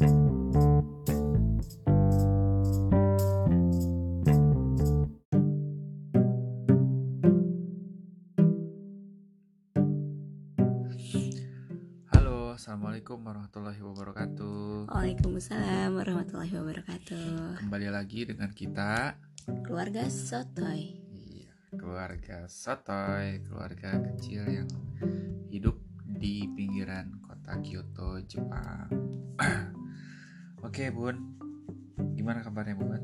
Halo, Assalamualaikum warahmatullahi wabarakatuh Waalaikumsalam warahmatullahi wabarakatuh. Kembali lagi dengan kita Keluarga Sotoy. Iya, keluarga Sotoy Keluarga kecil yang hidup di pinggiran kota Kyoto, Jepang Oke bun, gimana kabarnya bun?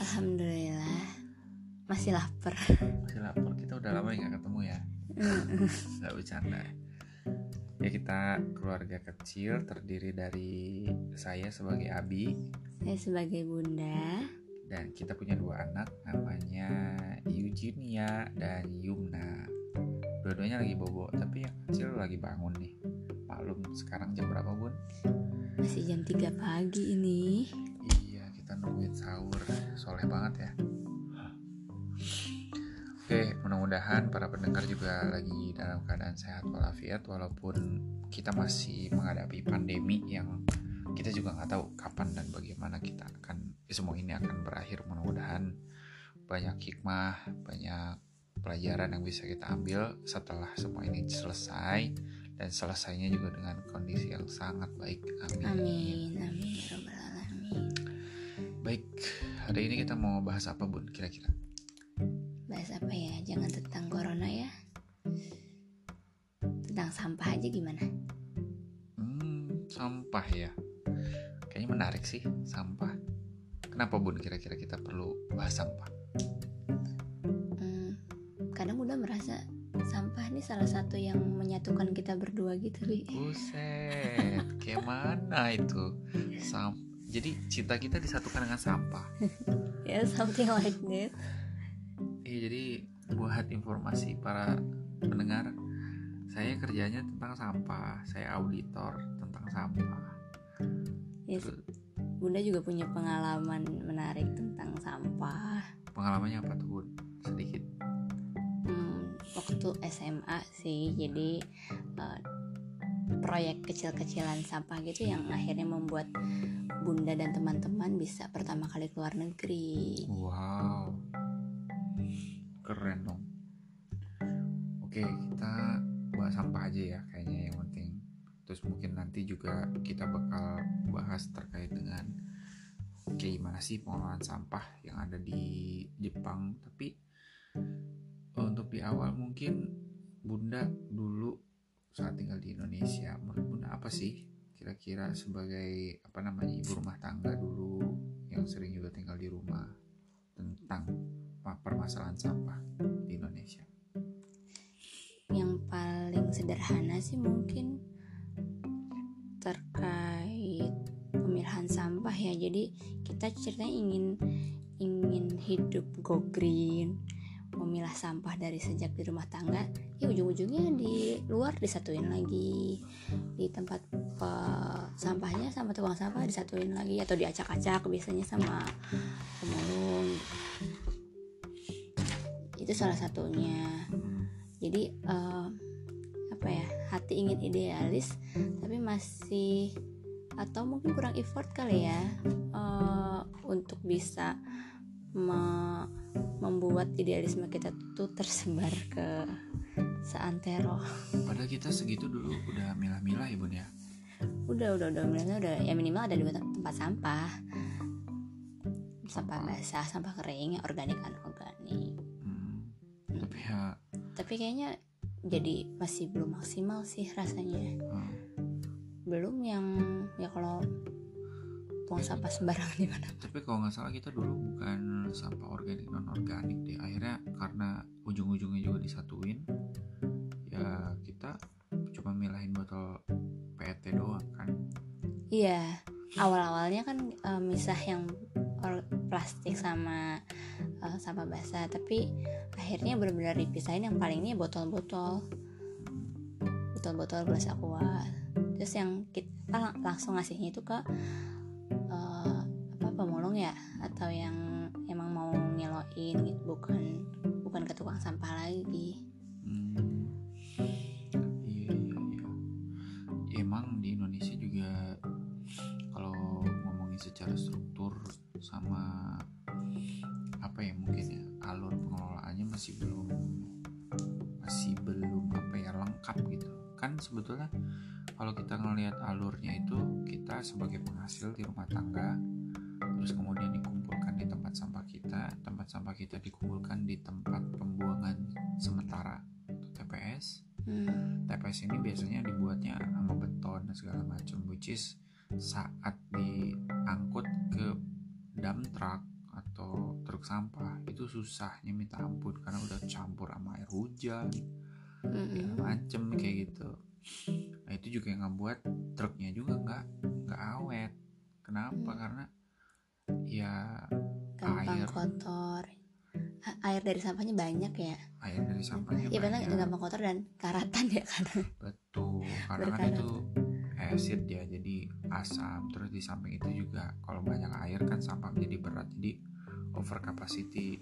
Alhamdulillah. Masih lapar. Masih lapar, kita udah lama ya nggak ketemu ya. Nggak bercanda. Ya kita keluarga kecil terdiri dari saya sebagai Abi. Saya sebagai bunda. dan kita punya dua anak namanya Eugenia dan Yumna. Dua-duanya lagi bobo tapi yang kecil lagi bangun nih maklum sekarang jam berapa bun? Masih jam 3 pagi ini. iya kita nungguin sahur. Soleh banget ya. Oke mudah-mudahan para pendengar juga lagi dalam keadaan sehat walafiat walaupun kita masih menghadapi pandemi yang kita juga nggak tahu kapan dan bagaimana kita akan semua ini akan berakhir. Mudah-mudahan banyak hikmah banyak pelajaran yang bisa kita ambil setelah semua ini selesai dan selesainya juga dengan kondisi yang sangat baik amin, Amin, amin ya alamin. baik hari ini kita mau bahas apa bun kira-kira Bahas apa ya? Jangan tentang corona ya. Tentang sampah aja gimana? hmm sampah ya kayaknya menarik sih sampah kenapa bun kira-kira kita perlu bahas sampah Hmm, kadang udah merasa sampah ini salah satu yang menyatukan kita berdua gitu, Bi. Buset, kayak mana itu? Sam jadi cinta kita disatukan dengan sampah. Ya, something like that. Iya, jadi buat informasi para pendengar, saya kerjanya tentang sampah. Saya auditor tentang sampah. Yes, Terus, Bunda juga punya pengalaman menarik tentang sampah. pengalamannya apa tuh, Bun? Sedikit. Waktu SMA sih, jadi eh, proyek kecil-kecilan sampah gitu yang akhirnya membuat Bunda dan teman-teman bisa pertama kali keluar negeri. Wow. Keren dong. Oke, kita bahas sampah aja ya kayaknya yang penting. Terus mungkin nanti juga kita bakal bahas terkait dengan kayak gimana sih pengelolaan sampah yang ada di Jepang. Tapi untuk di awal mungkin Bunda dulu saat tinggal di Indonesia, menurut Bunda apa sih kira-kira sebagai apa namanya ibu rumah tangga dulu yang sering juga tinggal di rumah tentang permasalahan sampah di Indonesia. Yang paling sederhana sih mungkin terkait pemilahan sampah ya. Jadi kita ceritanya ingin ingin hidup go green, memilah sampah dari sejak di rumah tangga, ya ujung-ujungnya di luar disatuin lagi di tempat sampahnya sama tukang sampah disatuin lagi atau diacak-acak biasanya sama pemulung. Itu salah satunya jadi eh, apa ya hati ingin idealis tapi masih atau mungkin kurang effort kali ya eh, untuk bisa membuat idealisme kita tuh tersebar ke seantero. Padahal kita segitu dulu udah milah-milah ya bun ya. udah udah udah. Minimal udah ya minimal ada dua tem- tempat sampah. Sampah basah sampah kering organik anorganik. Hmm. Tapi ya tapi kayaknya jadi masih belum maksimal sih rasanya. Hmm, belum yang ya kalau buang sampah sembarangan di mana. Tapi kalau nggak salah kita dulu bukan sampah organik non organik deh. Akhirnya karena ujung-ujungnya juga disatuin, ya kita cuma milahin botol PET doang kan. iya awal awalnya kan eh, misah yang plastik sama eh, sampah basah. Tapi akhirnya benar-benar dipisahin yang paling ini botol-botol. Botol-botol gelas aqua. Terus yang kita lang- langsung ngasihnya itu ke ya? Atau yang emang mau ngeloin gitu bukan sampah. Itu susahnya minta ampun karena udah campur sama air hujan Mm-mm. macem kayak gitu. Nah itu juga yang ngebuat truknya juga nggak nggak awet. Kenapa? Hmm. karena ya gampang Air. kotor. Air dari sampahnya banyak ya? Air dari sampahnya iya benar banyak. gampang kotor dan karatan ya karena. Betul karena kan itu acid ya jadi asam. Terus di samping itu juga kalau banyak air kan sampah menjadi berat. Jadi over capacity.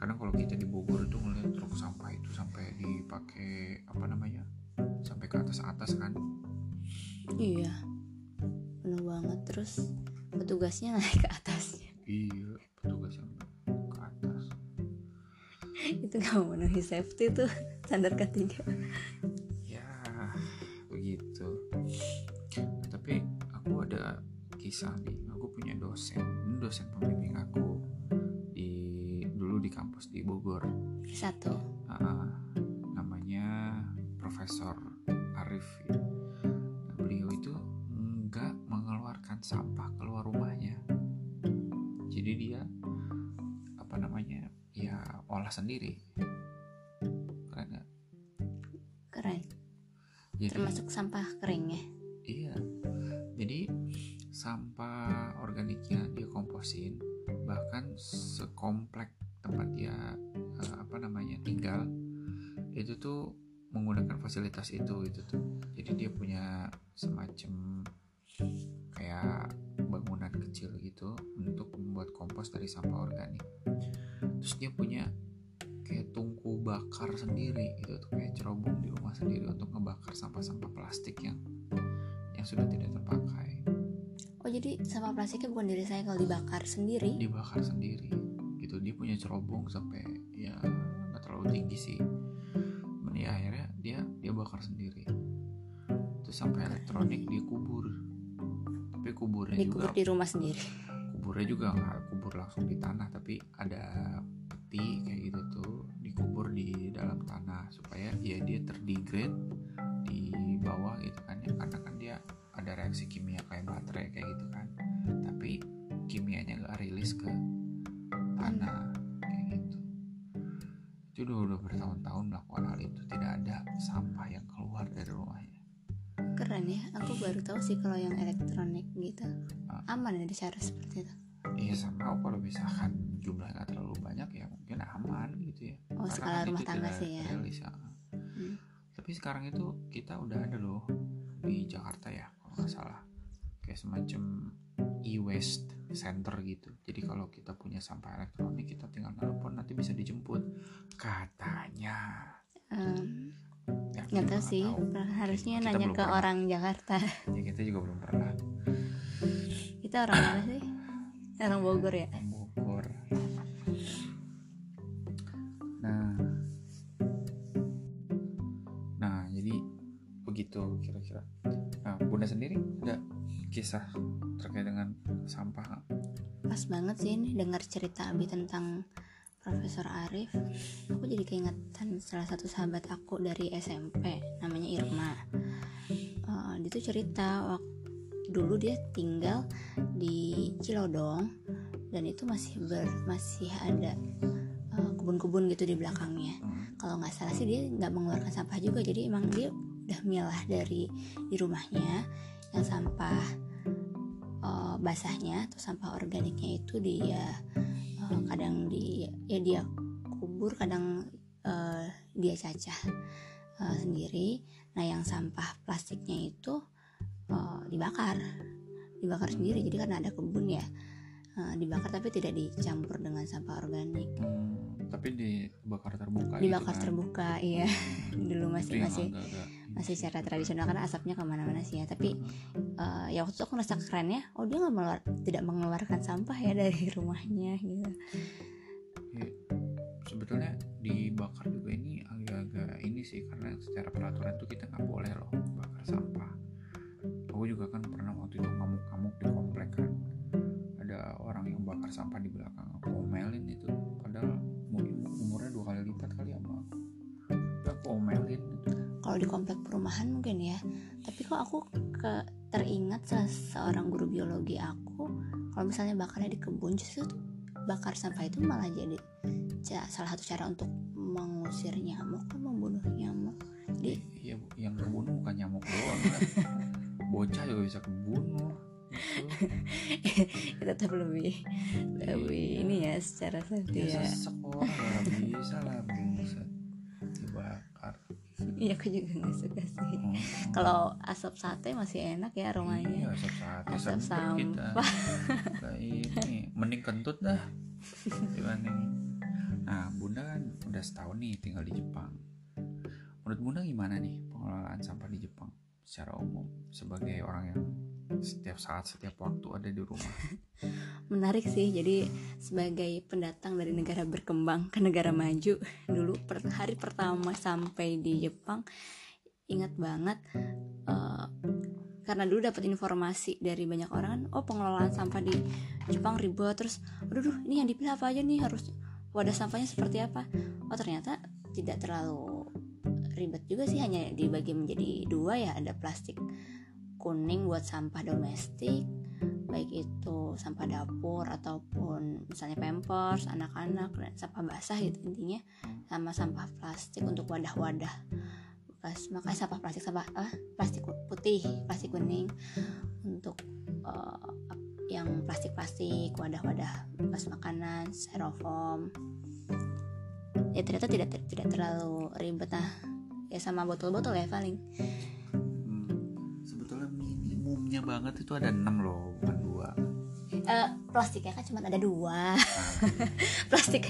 Karena kalau kita di Bogor itu ngeliat truk sampah itu sampai dipakai apa namanya sampai ke atas atas kan. Iya. Penuh banget. Terus petugasnya naik ke atasnya. Iya petugas sampai ke atas. Itu nggak memenuhi safety tuh standar ketiga. Ya begitu. Tapi aku ada kisah nih. Aku punya dosen. Ini dosen pembimbing aku dulu di kampus di Bogor satu Ah, namanya Profesor Arif ya. Nah, beliau itu nggak mengeluarkan sampah keluar rumahnya jadi dia apa namanya ya olah sendiri keren nggak? keren jadi termasuk sampah kering ya Iya. Jadi sampah organiknya dia komposin bahkan sekomplek menggunakan fasilitas itu itu tuh. Jadi dia punya semacam kayak bangunan kecil gitu untuk membuat kompos dari sampah organik. Terus dia punya kayak tungku bakar sendiri gitu tuh kayak cerobong di rumah sendiri untuk ngebakar sampah-sampah plastik yang yang sudah tidak terpakai oh jadi sampah plastiknya bukan di recycle dibakar sendiri dibakar sendiri gitu dia punya cerobong sampai ya nggak terlalu tinggi sih ya akhirnya dia dia bakar sendiri. Terus sampai elektronik dia kubur tapi kuburnya dikubur juga di rumah sendiri. Kuburnya juga nggak kubur langsung di tanah tapi ada peti kayak gitu tuh dikubur di dalam tanah supaya ya dia terdegrade di bawah gitu kan ya. Karena kan dia ada reaksi kimia kayak baterai kayak gitu kan. Tapi kimianya nggak rilis ke tanah itu udah, udah bertahun-tahun melakukan hal itu tidak ada sampah yang keluar dari rumahnya keren ya aku baru tahu sih kalau yang elektronik gitu Ah. aman ya cara seperti itu Iya sama kalau misalkan jumlahnya nggak terlalu banyak ya mungkin aman gitu ya. Oh, Karena skala kan rumah tangga sih ya. ya. Hmm. Tapi sekarang itu kita udah ada loh di Jakarta ya kalau nggak salah kayak semacam e-waste center gitu. Jadi kalau kita punya sampah elektronik kita tinggal telepon nanti bisa dijemput katanya. Ya, nggak tahu sih tahu. harusnya Kita nanya ke pernah. orang Jakarta Ya kita juga belum pernah kita orang mana sih orang Bogor ya Bogor. Nah, nah jadi begitu kira-kira. Bunda sendiri? Ada kisah terkait dengan sampah. Nggak? pas banget sih ini dengar cerita Abi tentang Profesor Arif. Aku jadi keingetan salah satu sahabat aku dari SMP namanya Irma. Eh, dia tuh cerita waktu dulu dia tinggal di Cilodong dan itu masih ber, masih ada eh, kebun-kebun gitu di belakangnya. Hmm, kalau nggak salah sih dia nggak mengeluarkan sampah juga jadi emang dia udah milah dari di rumahnya yang sampah eh, basahnya atau sampah organiknya itu dia eh, kadang di ya dia kubur kadang eh, dia cacah eh, sendiri nah yang sampah plastiknya itu eh, dibakar dibakar sendiri jadi karena ada kebun ya eh, dibakar tapi tidak dicampur dengan sampah organik hmm, tapi dibakar terbuka. dibakar gitu kan? terbuka iya dulu Itu masih masih agak-agak masih secara tradisional karena asapnya ke mana-mana sih ya. Tapi eh, ya waktu itu aku ngerasa keren ya. Oh dia nggak mengeluar- tidak mengeluarkan sampah ya dari rumahnya gitu. Ya, sebetulnya dibakar juga ini agak-agak ini sih karena secara peraturan tuh kita nggak boleh loh bakar bakar sampah. Aku juga kan pernah waktu itu ngamuk-ngamuk di komplek kan. Ada orang yang bakar sampah di belakang aku omelin itu komplek perumahan mungkin ya tapi kok aku ke teringat salah seorang guru biologi aku kalau misalnya bakarnya di kebun justru bakar sampah itu malah jadi salah satu cara untuk mengusir nyamuk kan membunuh nyamuk jadi iya Bu. yang kebunuh bukan nyamuk doang lah. bocah juga bisa kebunuh gitu. itu tetap lebih lebih ini ya secara safety ya ya sesek nggak bisa lah iya aku juga nggak suka sih. Oh, kalau asap sate masih enak ya iya aromanya asap sate. Asap sedap kita. sampah. Lah ini mending kentut dah. Dibanding. Nah bunda kan udah setahun nih tinggal di Jepang. Menurut bunda gimana nih pengelolaan sampah di Jepang secara umum sebagai orang yang setiap saat setiap waktu ada di rumah. Menarik sih jadi sebagai pendatang dari negara berkembang ke negara maju dulu per hari pertama sampai di Jepang ingat banget eh, karena dulu dapat informasi dari banyak orang kan oh pengelolaan sampah di Jepang ribet terus aduh duh, ini yang dipilih apa aja nih harus wadah sampahnya seperti apa? Oh ternyata tidak terlalu ribet juga sih hanya dibagi menjadi dua ya ada plastik kuning buat sampah domestik baik itu sampah dapur ataupun misalnya pampers anak-anak sampah basah gitu intinya sama sampah plastik untuk wadah-wadah. Bekas makanya sampah plastik sampah ah, plastik putih plastik kuning untuk eh, yang plastik-plastik wadah-wadah bekas makanan styrofoam. Ya ternyata tidak tidak terlalu ribet nah ya sama botol-botol ya paling minimumnya banget itu ada 6 loh bukan dua. Eh, plastiknya kan cuma ada dua. Plastik.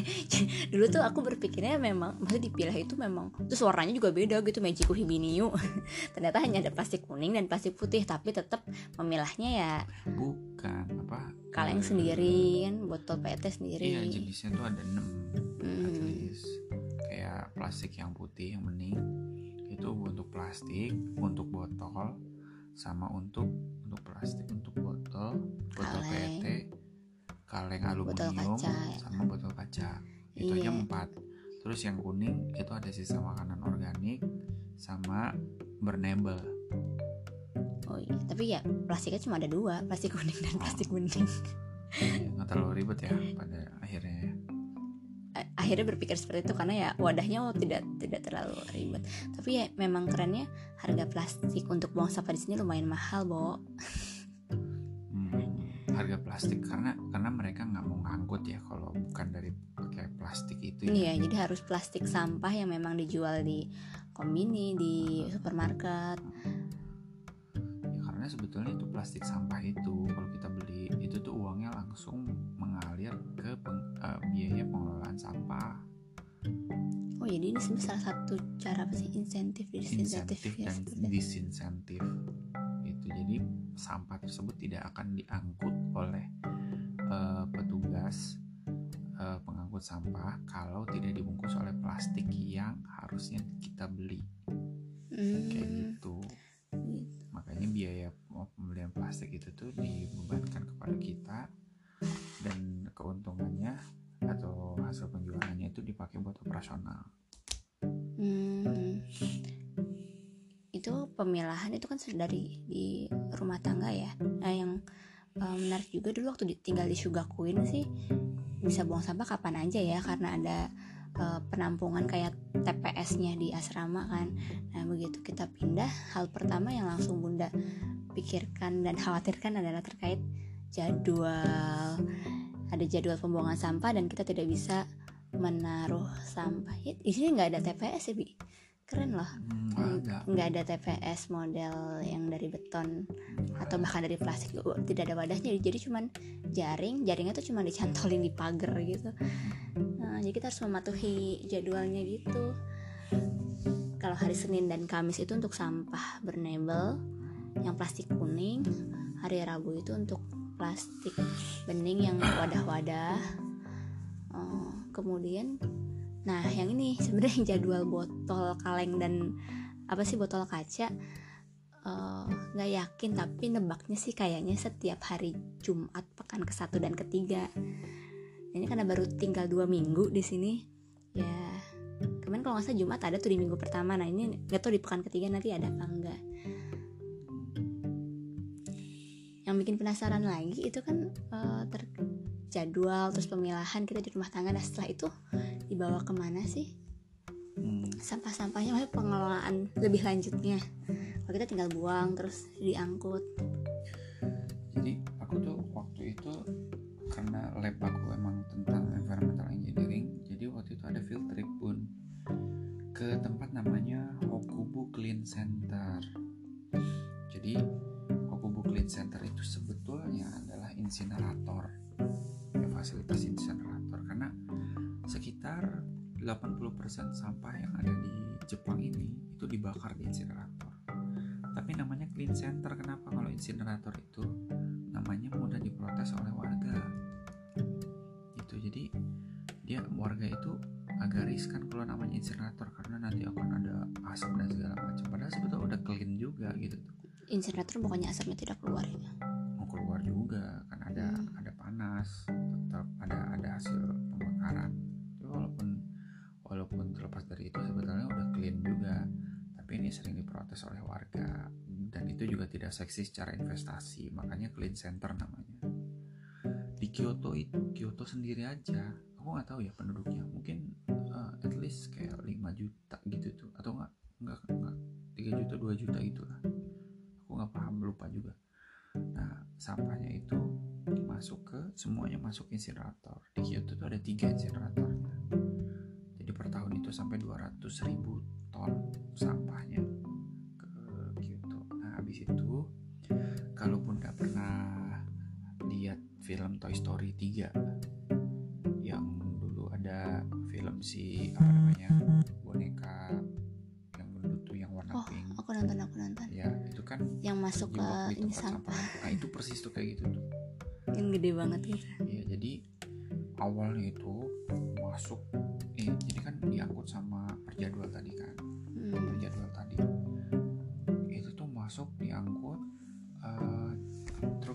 Dulu tuh aku berpikirnya memang maksudnya dipilah itu memang terus warnanya juga beda gitu Magiku Hibiniu ternyata hanya ada plastik kuning dan plastik putih tapi tetap memilahnya ya bukan apa? kaleng eh, sendiri kan? Botol PET sendiri. Iya jenisnya tuh ada 6 Hmm. least. Kayak plastik yang putih yang bening. Itu untuk plastik untuk botol sama untuk untuk plastik untuk botol botol Kaleng. PET kaleng Botol aluminium kaca, ya. sama botol kaca itu Iya. aja empat terus yang kuning itu ada sisa makanan organik sama bernabel oh iya tapi ya plastiknya cuma ada dua plastik kuning dan plastik bening Ya, nggak terlalu ribet ya pada akhirnya ya. Akhirnya berpikir seperti itu karena ya wadahnya oh, tidak tidak terlalu ribet tapi ya memang kerennya harga plastik untuk buang sampah di sini lumayan mahal bo Hmm, harga plastik karena karena mereka nggak mau ngangkut ya kalau bukan dari pakai plastik itu ya. Iya, jadi harus plastik sampah yang memang dijual di kombini, di supermarket. Ya, karena sebetulnya itu plastik sampah itu kalau kita beli itu tuh uangnya langsung mengalir ke peng- eh, biaya pengelolaan sampah. Oh, jadi ini sebenarnya salah satu cara apa sih? Insentif, disinsentif insentif ya dan disinsentif. Itu jadi sampah tersebut tidak akan diangkut oleh eh, petugas eh, pengangkut sampah kalau tidak dibungkus oleh plastik yang harusnya kita beli. Kayak Hmm, gitu. Gitu. makanya biaya pembelian plastik itu tuh dibebankan dari di rumah tangga ya. Nah, yang eh, menarik juga dulu waktu tinggal di Sugakuin sih bisa buang sampah kapan aja ya karena ada eh, penampungan kayak TPS-nya di asrama kan. Nah, begitu kita pindah, hal pertama yang langsung Bunda pikirkan dan khawatirkan adalah terkait jadwal. Ada jadwal pembuangan sampah dan kita tidak bisa menaruh sampah. Ya, sini nggak ada TPS ya. Keren loh. hmm, nggak ada Nggak ada TPS model yang dari beton atau bahkan dari plastik Oh, tidak ada wadahnya. Jadi cuman jaring jaringnya tuh cuma dicantolin di pagar gitu. Nah, jadi kita harus mematuhi jadwalnya gitu. Kalau hari Senin dan Kamis itu untuk sampah bernabel yang plastik kuning. Hari Rabu itu untuk plastik bening yang wadah-wadah. Oh, kemudian nah yang ini sebenarnya jadwal botol kaleng dan apa sih botol kaca eh, nggak yakin tapi nebaknya sih kayaknya setiap hari Jumat pekan ke satu dan ketiga. Ini karena baru tinggal dua minggu di sini. Ya kemarin kalau nggak salah Jumat ada tuh di minggu pertama. Nah ini nggak tahu di pekan ketiga nanti ada apa enggak yang bikin penasaran lagi itu kan uh, terjadwal terus pemilahan kita di rumah tangga. Nah setelah itu dibawa ke mana sih? Hmm. sampah-sampahnya pengelolaan lebih lanjutnya. Kalau kita tinggal buang terus diangkut asapnya tidak keluar ya Mau keluar juga kan ada Hmm. ada panas, tetap ada ada hasil pembakaran. Tapi walaupun walaupun terlepas dari itu sebetulnya udah clean juga. Tapi ini sering diprotes oleh warga. Dan itu juga tidak seksi secara investasi. Makanya clean center namanya. Di Kyoto itu Kyoto sendiri aja. Aku nggak tahu ya penduduknya. Mungkin uh, at least kayak 5 juta gitu tuh. Atau nggak nggak nggak. 3 juta 2 juta itulah aku nggak paham lupa juga. Nah sampahnya itu masuk ke semuanya masuk insinerator. Di Kyoto tuh ada tiga insineratornya. Jadi per tahun itu sampai 200 ribu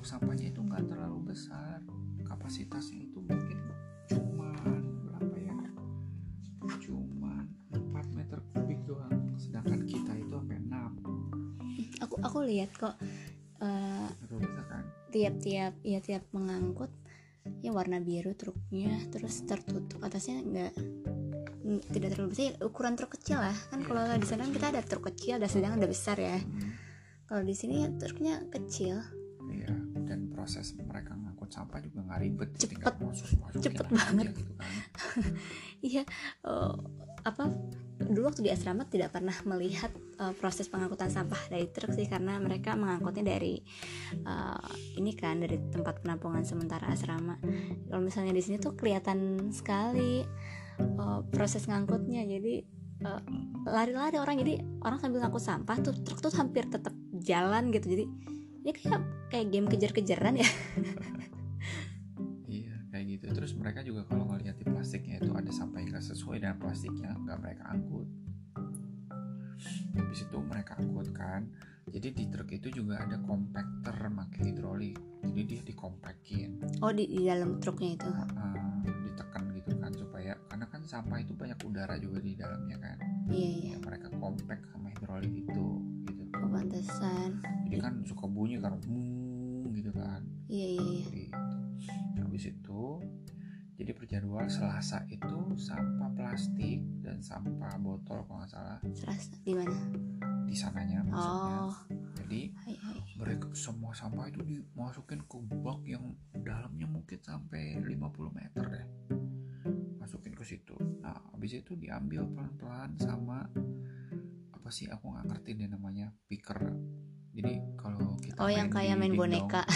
truk sampahnya itu nggak terlalu besar. Kapasitasnya itu mungkin cuman berapa ya? Cuman 4 meter kubik doang. Sedangkan kita itu sampai 6 aku aku lihat kok eh, kan. tiap-tiap ya tiap mengangkut ya warna biru truknya terus tertutup atasnya enggak tidak terlalu besar ya, ukuran truk kecil lah kan Iya, kalau di sana kan kita ada truk kecil ada sedang ada besar ya Hmm. kalau di sini ya truknya kecil proses mereka ngangkut sampah juga nggak ribet, Cepet. tinggal masuk Cepet aja banget. gitu kan. iya eh, apa dulu waktu di asrama tidak pernah melihat eh, proses pengangkutan sampah dari truk sih karena mereka mengangkutnya dari eh, ini kan dari tempat penampungan sementara asrama kalau misalnya di sini tuh kelihatan sekali eh, proses ngangkutnya jadi lari-lari orang jadi orang sambil ngangkut sampah tuh truk tuh hampir tetap jalan gitu jadi ini kayak kayak game kejar-kejaran ya Iya, kayak gitu. Terus mereka juga kalau ngeliat di plastiknya itu ada sampah yang nggak sesuai dengan plastiknya, nggak mereka angkut. Habis itu mereka angkut kan. Jadi di truk itu juga ada compactor pakai hidrolik. Jadi dia dikompakin, oh di, di dalam truknya itu uh, ditekan gitu kan supaya karena kan sampah itu banyak udara juga di dalamnya kan. iya iya Ya, mereka compact sama hidrolik itu pantesan. Jadi kan suka bunyi karena mung gitu kan. Iya iya iya. Gitu. habis itu jadi perjadwal Selasa itu sampah plastik dan sampah botol kalau nggak salah. Serasa di mana? Di sananya maksudnya. Oh. Jadi hai hai. mereka semua sampah itu dimasukin ke bak yang dalamnya mungkin sampai 50 meter deh. Masukin ke situ. Nah habis itu diambil pelan-pelan sama apa sih? Aku nggak ngerti deh namanya picker. Jadi kalau kita Oh, yang kayak main boneka. ah,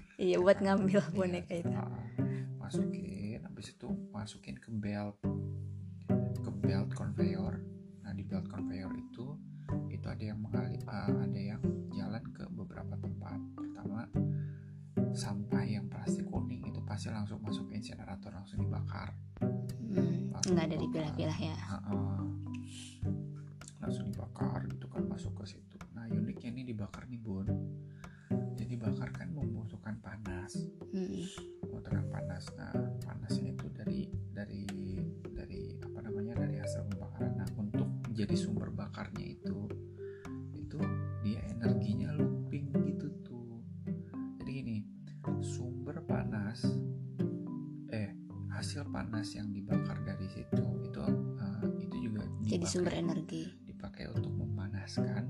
iya buat ngambil boneka itu. ah, masukin habis itu masukin ke belt ke belt conveyor. Nah di belt conveyor itu itu ada yang mengalir ada yang jalan ke beberapa tempat. Pertama sampah yang plastik kuning itu pasti langsung masuk ke insinerator langsung dibakar. Hmm, Langsung nggak ada dipilah-pilah ya. Ah, ah. Langsung dibakar gitu kan masuk ke situ. Nah uniknya ini di dibakar nih bun. Jadi bakar kan membutuhkan panas. Mm. membutuhkan panas. Nah panasnya itu dari dari dari apa namanya dari hasil pembakaran. Nah untuk jadi sumber bakarnya itu itu dia energinya looping gitu tuh. Jadi gini sumber panas eh hasil panas yang dibakar dari situ itu eh, itu juga jadi dipakai- sumber energi dipakai untuk memanaskan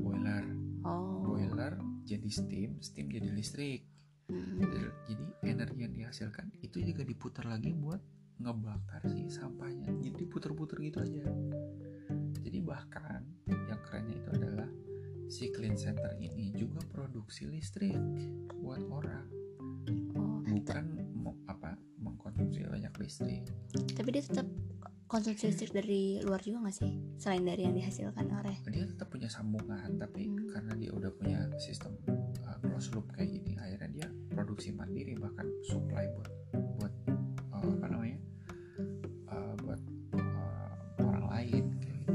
boiler. Oh. Boiler jadi steam steam jadi listrik. Mm. jadi energi yang dihasilkan itu juga diputar lagi buat ngebakar si sampahnya. Jadi puter-puter gitu aja. Jadi bahkan yang kerennya itu adalah si clean center ini juga produksi listrik buat orang. Oh. Bukan mau apa mengkonsumsi banyak listrik. Tapi dia tetap konsumsi listrik dari luar juga nggak sih? Selain dari yang dihasilkan oleh dia tetap punya sambungan tapi Hmm. karena dia udah punya sistem uh, closed loop kayak gini akhirnya dia produksi mandiri bahkan supply buat buat uh, apa namanya uh, buat uh, orang lain kayak gitu.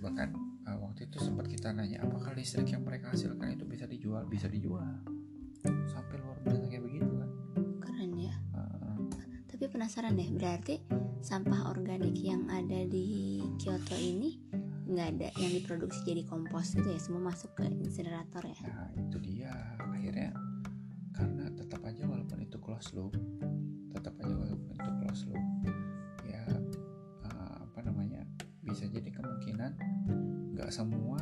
Bahkan uh, waktu itu sempat kita nanya apakah listrik yang mereka hasilkan itu bisa dijual? Bisa dijual. Sampai luar biasa kayak begitu kan? Keren ya. Uh, tapi penasaran deh berarti sampah organik yang ada di Kyoto ini nggak ada yang diproduksi jadi kompos gitu ya semua masuk ke insinerator ya Nah itu dia akhirnya karena tetap aja walaupun itu close loop, tetap aja walaupun itu close loop, ya eh, apa namanya bisa jadi kemungkinan nggak semua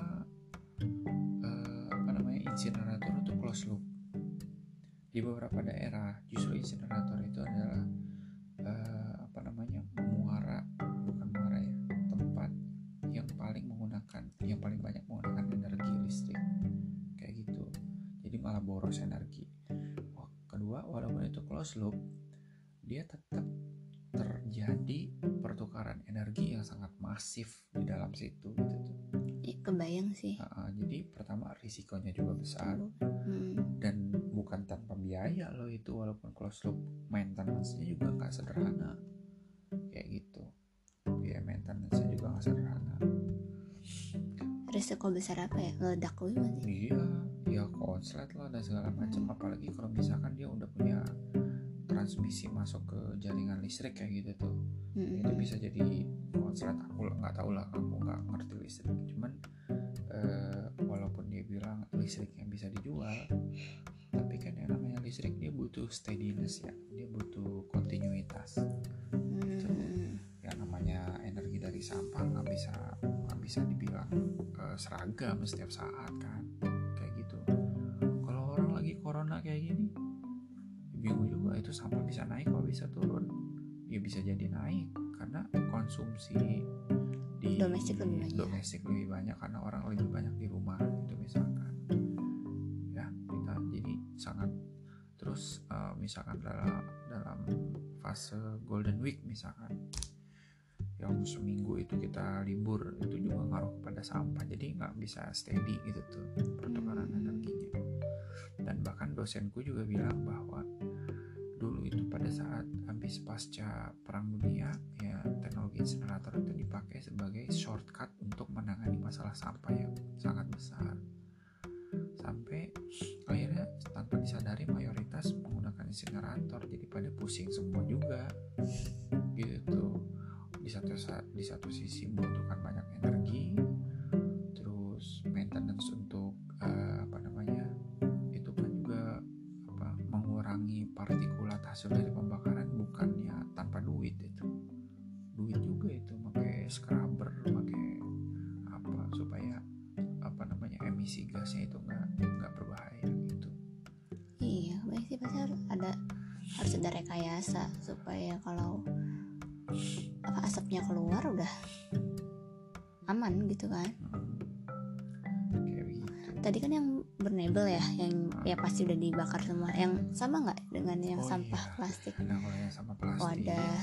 eh, apa namanya insinerator itu close loop. Di beberapa daerah boros energi. Kedua walaupun itu close loop dia tetap terjadi pertukaran energi yang sangat masif di dalam situ gitu tuh. Kebayang sih. Nah, jadi pertama risikonya juga besar. Hmm, dan bukan tanpa biaya loh itu walaupun close loop maintenance-nya juga nggak sederhana. Kayak gitu. Biaya maintenance-nya juga nggak sederhana. Risiko besar apa ya? Gue masih Iya, ya konslet lah dan segala macam. Apalagi kalau misalkan dia udah punya transmisi masuk ke jaringan listrik kayak gitu tuh, Hmm, itu bisa jadi konslet. Aku nggak tahu lah, aku nggak ngerti listrik. Cuman eh, walaupun dia bilang listriknya bisa dijual, tapi kan yang namanya listrik dia butuh steadiness ya, dia butuh kontinuitas. hmm, Yang namanya energi dari sampah nggak bisa nggak bisa dibilang eh, seragam setiap saat kan corona kayak gini bingung juga itu sampah bisa naik kalau bisa turun ya bisa jadi naik karena konsumsi di Domestik lebih banyak. domestik lebih banyak karena orang lebih banyak di rumah itu misalkan ya kita jadi sangat terus eh, misalkan dalam dalam fase golden week misalkan yang seminggu itu kita libur itu juga ngaruh kepada sampah jadi nggak bisa steady gitu tuh pertukaran Hmm. energinya dan bahkan dosenku juga bilang bahwa dulu itu pada saat habis pasca perang dunia ya teknologi insinerator itu dipakai sebagai shortcut untuk menangani masalah sampah yang sangat besar. Sampai akhirnya tanpa disadari mayoritas menggunakan insinerator jadi pada pusing semua juga. Gitu. Di satu sa- di satu sisi membutuhkan banyak partikulat hasil dari pembakaran bukannya tanpa duit itu. Duit juga itu pakai scrubber pakai apa supaya apa namanya emisi gasnya itu nggak nggak berbahaya gitu. Iya baik sih pasti harus ada harus ada rekayasa supaya kalau apa asapnya keluar udah aman gitu kan? Hmm. tadi kan yang bernebel ya yang ya pasti udah dibakar semua. Yang sama nggak dengan yang Oh, sampah iya. plastik nah kalau yang sama plastik wadah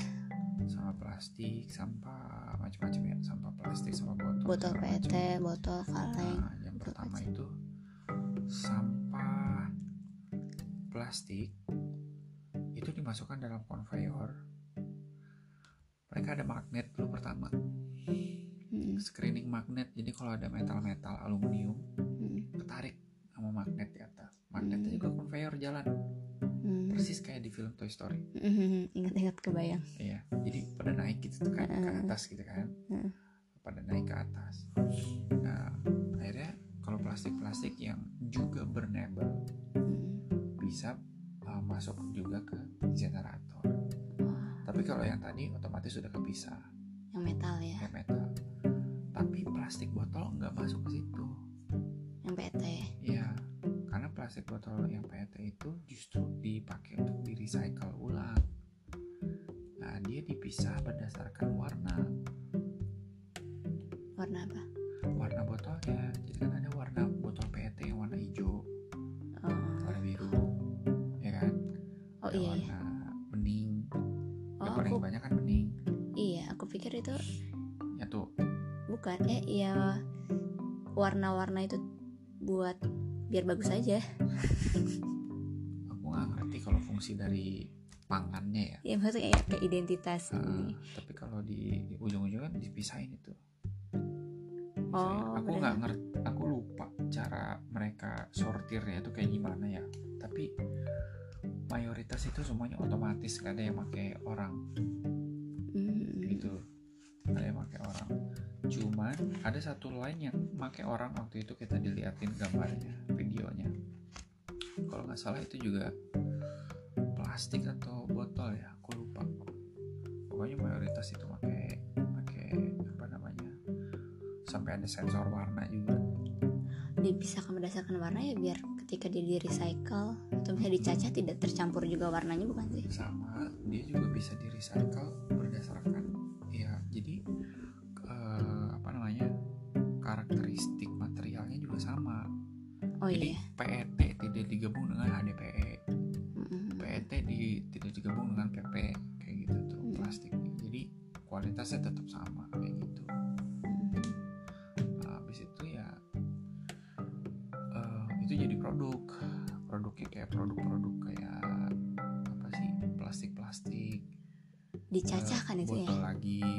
sama plastik sampah macam-macam ya sampah plastik sama botol botol PET macam. botol kaleng Nah, yang pertama itu sampah plastik itu dimasukkan dalam konveyor. Mereka ada magnet dulu pertama, Mm, screening magnet. Jadi kalau ada metal-metal aluminium ketarik sama magnet di atas magnetnya Hmm. juga conveyor jalan Hmm. persis kayak di film Toy Story Mhm, Ingat-ingat kebayang. iya jadi pada naik gitu tuh kan ke Heeh. atas gitu kan Heeh. pada naik ke atas nah akhirnya kalau plastik-plastik yang juga burnable Hmm. bisa uh, masuk juga ke generator tapi kalau yang tadi otomatis sudah kepisah yang metal ya, kayak metal tapi plastik botol nggak masuk ke situ yang PET ya. Iya, plastik botol yang PET itu justru dipakai untuk di recycle ulang. Nah, dia dipisah berdasarkan warna, Warna apa? warna botolnya. Jadi kan ada warna botol PET yang warna hijau, Oh, warna biru, ya kan? oh Ada iya ya. warna bening. Oh yang paling aku banyak kan bening. iya aku pikir itu Ya tuh, bukan eh iya warna-warna itu buat biar bagus aja. aku nggak ngerti kalau fungsi dari pangannya ya. Ya maksudnya kayak, kayak identitas ini. tapi kalau di, di ujung-ujung kan dipisahin itu. Oh, aku nggak ngerti, aku lupa cara mereka sortirnya itu kayak gimana ya. Tapi mayoritas itu semuanya otomatis, nggak ada yang pakai orang Hmm. gitu. Cuman ada satu lain yang pakai orang waktu itu kita diliatin gambarnya, videonya. Kalau nggak salah itu juga plastik atau botol ya, aku lupa. Pokoknya mayoritas itu pakai pakai apa namanya? Sampai ada sensor warna juga. Dipisahkan berdasarkan warna ya biar ketika dia di recycle atau misalnya dicacah tidak tercampur juga warnanya bukan sih? sama dia juga bisa di recycle berdasarkan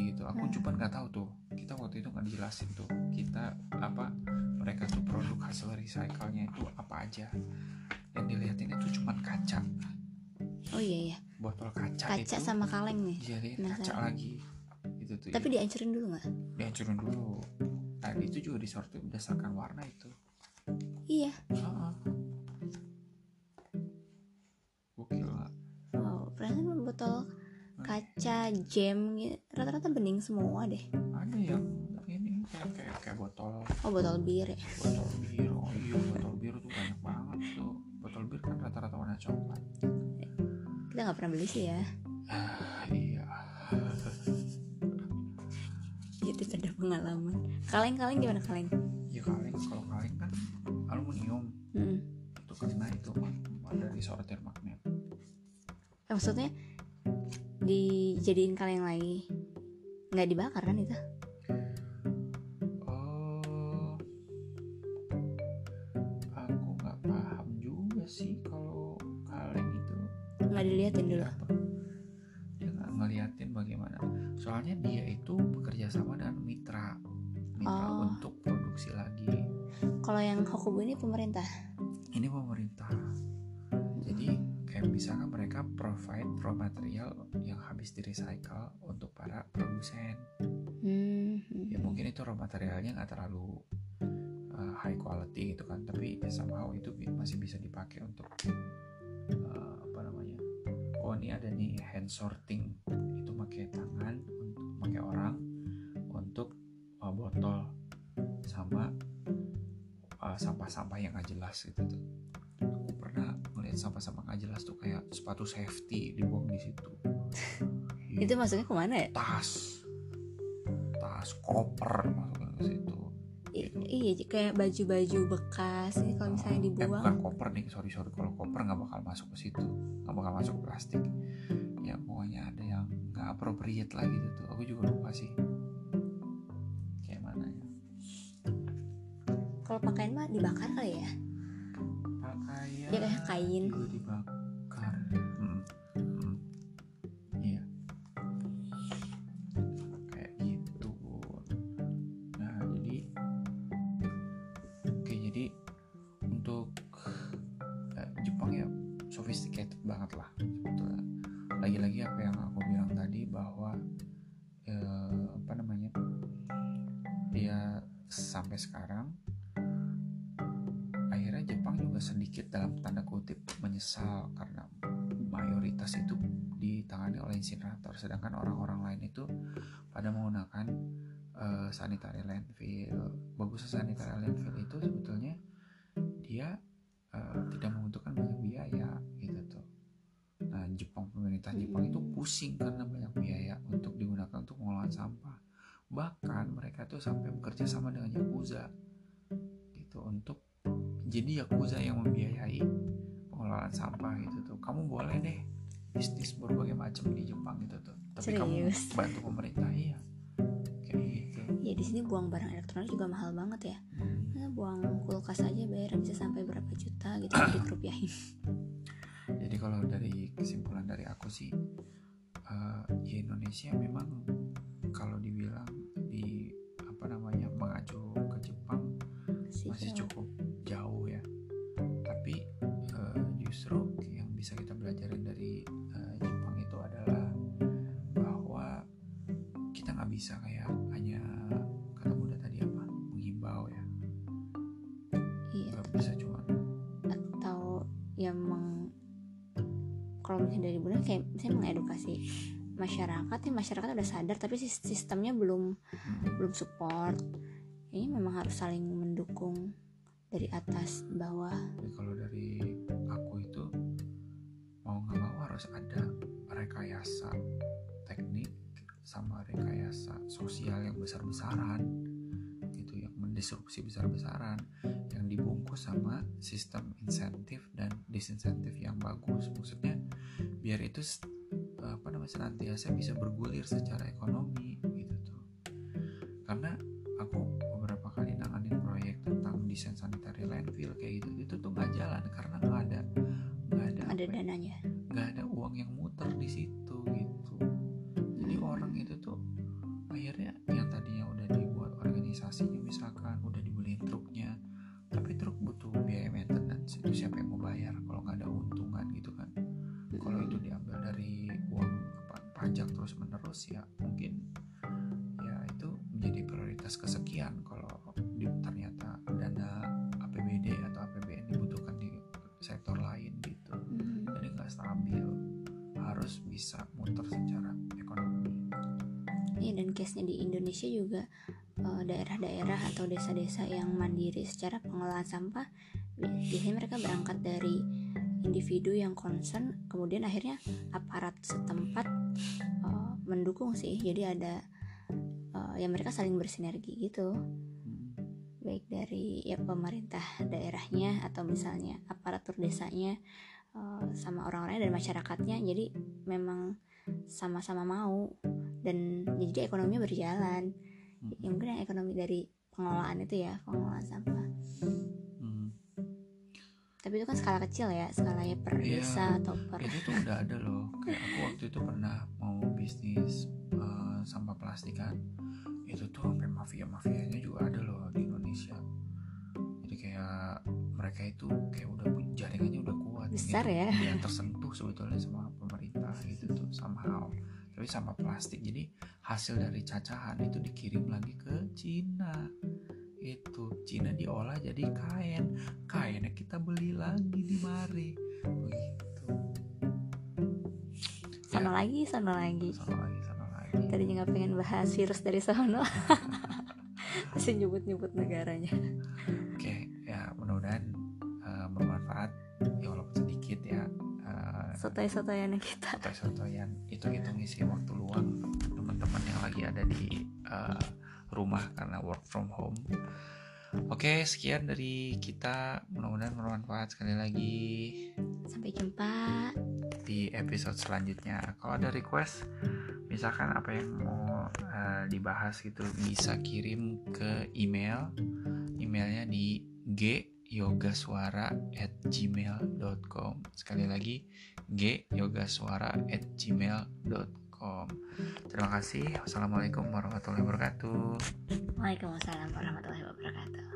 gitu aku Hmm. cuma nggak tahu tuh kita waktu itu nggak dijelasin tuh kita apa mereka tuh produk hasil recycle-nya itu apa aja yang dilihatin itu cuma kaca Oh iya ya. botol kaca, Kaca itu sama kaleng nih. dijadiin Nah, kaca sama. lagi gitu tuh Tapi dihancurin dulu nggak? dihancurin dulu nah itu juga disortir berdasarkan warna itu Iya. Heeh. gokil nggak? Oh, perasaan botol kaca jam gitu, rata-rata bening semua deh. ada yang ini kayak kayak, kayak botol Oh botol bir ya. botol bir oh iya botol bir tuh banyak banget tuh botol bir kan rata-rata warna coklat Kita nggak pernah beli sih ya. ah, iya Jadi ada pengalaman. Kaleng-kaleng gimana kaleng? ya kaleng kalau kaleng kan aluminium Hmm. itu kena itu ma- dari sortir magnet Eh, maksudnya dijadiin kaleng lagi. Nggak dibakar kan itu? Oh. Aku nggak paham juga sih kalau kaleng itu. Nggak diliatin dulu. Apa dia nggak ngeliatin bagaimana. Soalnya dia itu bekerja sama dengan mitra. Mitra Oh. untuk produksi lagi. Kalau yang Hokubu ini pemerintah? Ini pemerintah provide raw material yang habis di recycle untuk para produsen. Hmm. ya mungkin itu raw materialnya nggak terlalu uh, high quality gitu kan tapi ya somehow itu masih bisa dipakai untuk uh, apa namanya oh ini ada nih hand sorting. Itu pakai tangan untuk pakai orang untuk uh, botol sama uh, sampah-sampah yang nggak jelas gitu tuh ngeliat sampah-sampah nggak jelas tuh kayak sepatu safety dibuang di situ. Itu maksudnya ke mana ya? Tas. Tas koper masuk ke situ. I- iya kayak baju-baju bekas ini kalau misalnya eh bukan dibuang koper nih sorry sorry. Kalau koper nggak bakal masuk ke situ. Nggak bakal masuk ke plastik. Ya pokoknya ada yang nggak appropriate lah gitu tuh. Aku juga lupa sih. Kayak mana ya. Kalau pakaian mah dibakar kali ya Ya, kayak kain. Jadi Yakuza yang membiayai pengelolaan sampah gitu tuh. Kamu boleh deh bisnis berbagai macam di Jepang gitu tuh. Tapi Serius? kamu bantu pemerintah iya. Kayak gitu. Ya di sini buang barang elektronik juga mahal banget ya. Hmm. Nah, buang kulkas aja bayar bisa sampai berapa juta gitu dikerupiahin jadi kalau dari kesimpulan dari aku sih eh, ya Indonesia memang kalau dibilang mengedukasi masyarakat ya masyarakat udah sadar tapi sis- sistemnya belum belum support. Ini memang harus saling mendukung dari atas bawah. Tapi kalau dari aku itu mau nggak mau harus ada rekayasa teknik sama rekayasa sosial yang besar-besaran gitu yang mendisrupsi besar-besaran yang dibungkus sama sistem insentif dan disinsentif yang bagus. Maksudnya biar itu apa namanya senantiasa bisa bergulir secara ekonomi gitu tuh. Karena juga eh, daerah-daerah atau desa-desa yang mandiri secara pengelolaan sampah. Bi- biasanya mereka berangkat dari individu yang concern kemudian akhirnya aparat setempat eh, mendukung sih. Jadi ada eh, ya mereka saling bersinergi gitu. Baik dari ya pemerintah daerahnya atau misalnya aparatur desanya eh, sama orang-orangnya dan masyarakatnya. Jadi memang sama-sama mau dan jadi ekonominya berjalan hmm, ya mungkin yang ekonomi dari pengelolaan itu ya pengelolaan sampah hmm. tapi itu kan skala kecil ya skalanya per Iya. desa atau per itu tuh udah ada loh kayak aku waktu itu pernah mau bisnis eh, sampah plastik kan itu tuh sampai mafia mafianya juga ada loh di Indonesia jadi kayak mereka itu kayak udah jaringannya udah kuat Besar gitu. ya. Dia tersentuh sebetulnya sama pemerintah gitu tuh somehow tapi sama plastik jadi hasil dari cacahan itu dikirim lagi ke Cina. Itu Cina diolah jadi kain. Kainnya kita beli lagi di mari. Begitu. Sono lagi sono lagi. Sana lagi sana lagi. Tadinya nggak pengen bahas virus dari sono. Masih nyebut-nyebut negaranya sotoy-sotoyan kita sotoy-sotoyan itu hitung isi waktu luang teman-teman yang lagi ada di eh, rumah karena work from home Oke, sekian dari kita. Mudah-mudahan bermanfaat sekali lagi sampai jumpa di episode selanjutnya. Kalau ada request, misalkan apa yang mau eh, dibahas gitu, bisa kirim ke email. Emailnya di gyogaswara@gmail.com. Sekali lagi, gyogaswara@gmail.com. Terima kasih. Wassalamualaikum warahmatullahi wabarakatuh. Waalaikumsalam warahmatullahi wabarakatuh